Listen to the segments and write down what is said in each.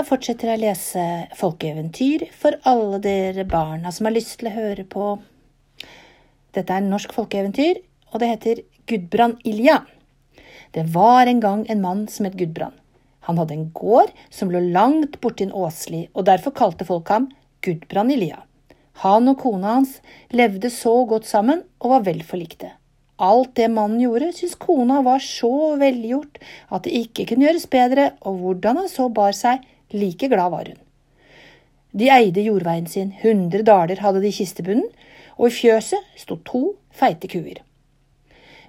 Da fortsetter jeg å lese folkeeventyr for alle dere barna som har lyst til å høre på. Dette er en norsk folkeeventyr, og det heter Gudbrand Ilja. Det var en gang en mann som het Gudbrand. Han hadde en gård som lå langt borti en åsli, og derfor kalte folk ham Gudbrand Ilja. Han og kona hans levde så godt sammen og var vel forlikte. Alt det mannen gjorde, syntes kona var så velgjort at det ikke kunne gjøres bedre, og hvordan han så bar seg, like glad var hun. De eide jordveien sin, hundre daler hadde de i kistebunnen, og i fjøset sto to feite kuer.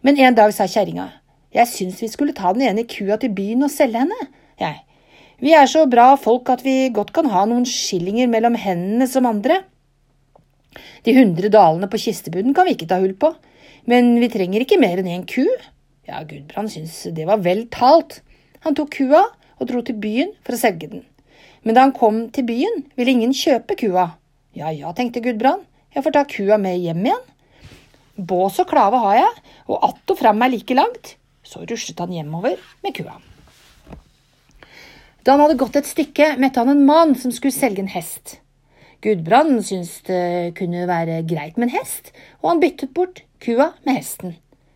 Men en dag sa kjerringa, jeg syns vi skulle ta den ene kua til byen og selge henne, jeg. Vi er så bra folk at vi godt kan ha noen skillinger mellom hendene som andre. De hundre dalene på kistebunnen kan vi ikke ta hull på, men vi trenger ikke mer enn én ku. Ja, Gudbrand syntes det var vel talt. Han tok kua og dro til byen for å selge den. Men da han kom til byen, ville ingen kjøpe kua. Ja ja, tenkte Gudbrand, jeg får ta kua med hjem igjen. Bås og klave har jeg, og att og fram er like langt. Så ruslet han hjemover med kua. Da han hadde gått et stykke, møtte han en mann som skulle selge en hest. Gudbrand syntes det kunne være greit med en hest, og han byttet bort kua med hesten.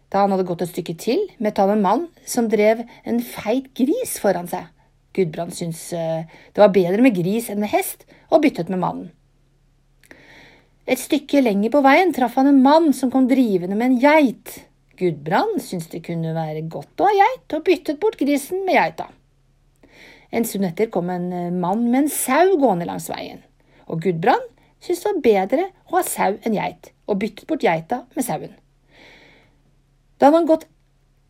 Da han hadde gått et stykke til, møtte han en mann som drev en feit gris foran seg. Gudbrand syntes eh, det var bedre med gris enn med hest, og byttet med mannen. Et stykke lenger på veien traff han en mann som kom drivende med en geit. Gudbrand syntes det kunne være godt å ha geit, og byttet bort grisen med geita. En stund etter kom en eh, mann med en sau gående langs veien og Gudbrand syntes det var bedre å ha sau enn geit, og byttet bort geita med sauen. Da han gått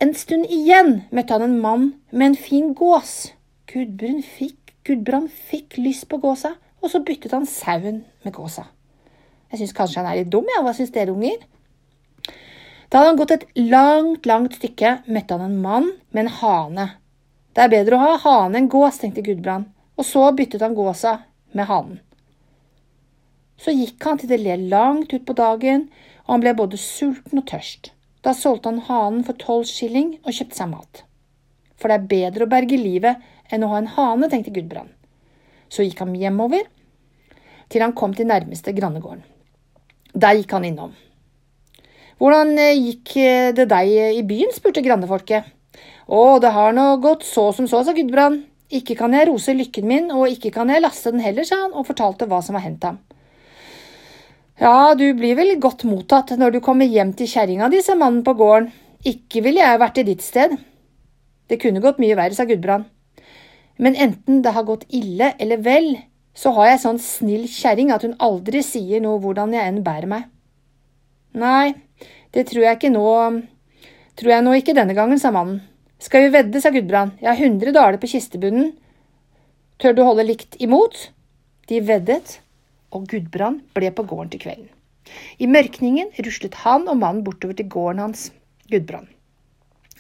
en stund igjen, møtte han en mann med en fin gås. Gudbrand fikk, Gudbrand fikk lyst på gåsa, og så byttet han sauen med gåsa. Jeg syns kanskje han er litt dum, ja. Hva syns dere, unger? Da hadde han gått et langt, langt stykke, møtte han en mann med en hane. Det er bedre å ha hane enn gås, tenkte Gudbrand, og så byttet han gåsa med hanen. Så gikk han til det le langt utpå dagen, og han ble både sulten og tørst. Da solgte han hanen for tolv skilling og kjøpte seg mat. For det er bedre å berge livet enn å ha en hane, tenkte Gudbrand. Så gikk han hjemover til han kom til nærmeste grannegården. Der gikk han innom. Hvordan eh, gikk eh, det deg i byen? spurte grannefolket. Å, det har nå gått så som så, sa Gudbrand. Ikke kan jeg rose lykken min, og ikke kan jeg laste den heller, sa han og fortalte hva som var hendt ham. Ja, du blir vel godt mottatt når du kommer hjem til kjerringa di, sa mannen på gården. Ikke ville jeg vært i ditt sted. Det kunne gått mye verre, sa Gudbrand. Men enten det har gått ille eller vel, så har jeg sånn snill kjerring at hun aldri sier noe hvordan jeg enn bærer meg. Nei, det tror jeg ikke nå… Tror jeg nå ikke denne gangen, sa mannen. Skal vi vedde, sa Gudbrand, jeg har hundre daler på kistebunnen. Tør du holde likt imot? De veddet og Gudbrand ble på gården til kvelden. I mørkningen ruslet han og mannen bortover til gården hans, Gudbrand.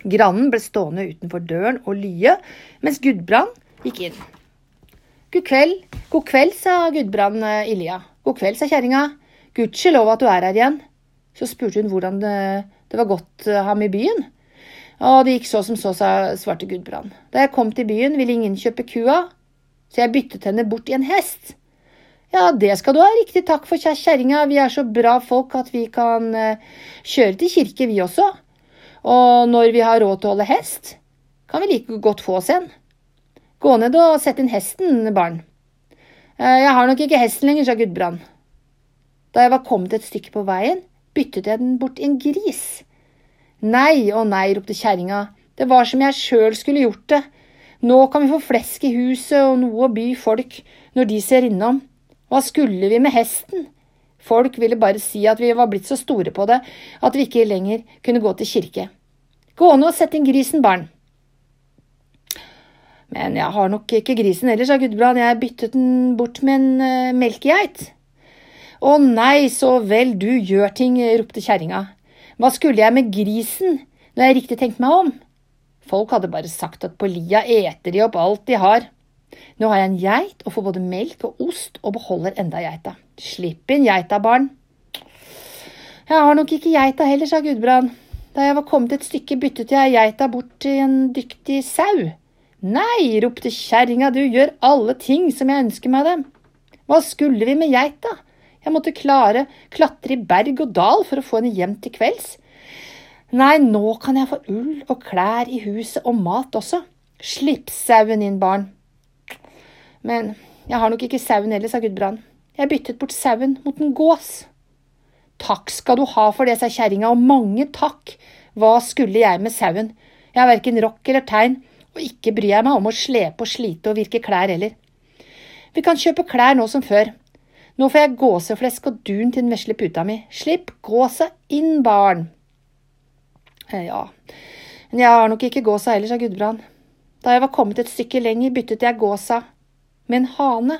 Grannen ble stående utenfor døren og lye, mens Gudbrand gikk inn. God kveld, god kveld, sa Gudbrand eh, Ilja. God kveld, sa kjerringa. Gudskjelov at du er her igjen. Så spurte hun hvordan det, det var gått eh, ham i byen. Og det gikk så som så, sa, svarte Gudbrand. Da jeg kom til byen, ville ingen kjøpe kua, så jeg byttet henne bort i en hest. Ja, det skal du ha riktig takk for, kjerringa, vi er så bra folk at vi kan uh, kjøre til kirke, vi også. Og når vi har råd til å holde hest, kan vi like godt få oss en. Gå ned og sett inn hesten, barn. Uh, jeg har nok ikke hesten lenger, sa Gudbrand. Da jeg var kommet et stykke på veien, byttet jeg den bort i en gris. Nei og nei, ropte kjerringa, det var som jeg sjøl skulle gjort det. Nå kan vi få flesk i huset og noe å by folk når de ser innom. Hva skulle vi med hesten? Folk ville bare si at vi var blitt så store på det at vi ikke lenger kunne gå til kirke. Gå nå og sett inn grisen, barn. Men jeg har nok ikke grisen heller, sa Gudbrand, jeg byttet den bort med en uh, melkegeit. Å nei, så vel du gjør ting, ropte kjerringa. Hva skulle jeg med grisen når jeg riktig tenkte meg om? Folk hadde bare sagt at på lia eter de opp alt de har. Nå har jeg en geit og får både melk og ost og beholder enda geita. Slipp inn geita, barn. Jeg har nok ikke geita heller, sa Gudbrand. Da jeg var kommet et stykke, byttet jeg geita bort til en dyktig sau. Nei, ropte kjerringa, du gjør alle ting som jeg ønsker meg dem. Hva skulle vi med geita? Jeg måtte klare klatre i berg og dal for å få henne hjem til kvelds. Nei, nå kan jeg få ull og klær i huset og mat også. Slipp sauen inn, barn. Men jeg har nok ikke sauen heller, sa Gudbrand. Jeg byttet bort sauen mot en gås. Takk skal du ha for det, sa kjerringa, og mange takk. Hva skulle jeg med sauen? Jeg har verken rokk eller tegn, og ikke bryr jeg meg om å slepe og slite og virke klær heller. Vi kan kjøpe klær nå som før. Nå får jeg gåseflesk og dun til den vesle puta mi. Slipp gåsa inn, barn. Eh, ja, men jeg har nok ikke gåsa heller, sa Gudbrand. Da jeg var kommet et stykke lenger, byttet jeg gåsa med en hane.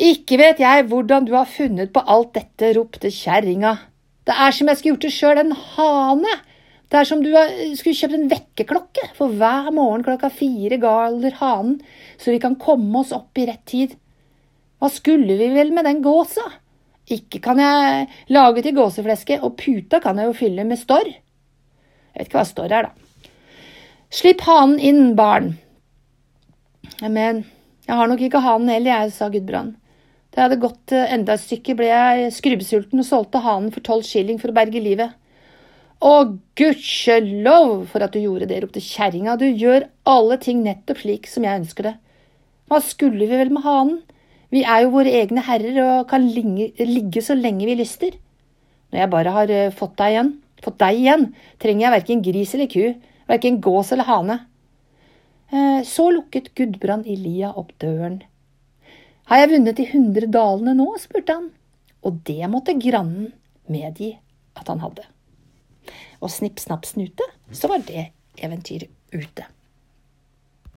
Ikke vet jeg hvordan du har funnet på alt dette, ropte kjerringa. Det er som jeg skulle gjort det sjøl, en hane. Det er som du skulle kjøpt en vekkerklokke, for hver morgen klokka fire galer hanen, så vi kan komme oss opp i rett tid. Hva skulle vi vel med den gåsa? Ikke kan jeg lage til gåsefleske, og puta kan jeg jo fylle med storr. Jeg vet ikke hva storr er, da. Slipp hanen inn, barn. Men jeg har nok ikke hanen heller, jeg, sa Gudbrand. Da jeg hadde gått eh, enda et stykke, ble jeg skrubbsulten og solgte hanen for tolv skilling for å berge livet. Å, gudskjelov for at du gjorde det, ropte kjerringa, du gjør alle ting nettopp slik som jeg ønsker det. Hva skulle vi vel med hanen? Vi er jo våre egne herrer og kan ligge så lenge vi lyster. Når jeg bare har eh, fått deg igjen, fått deg igjen, trenger jeg verken gris eller ku, verken gås eller hane. Eh, så lukket Gudbrand Ilia opp døren har jeg vunnet de hundre dalene nå? spurte han, og det måtte grannen medgi at han hadde. Og snipp, snapp, snute, så var det eventyret ute.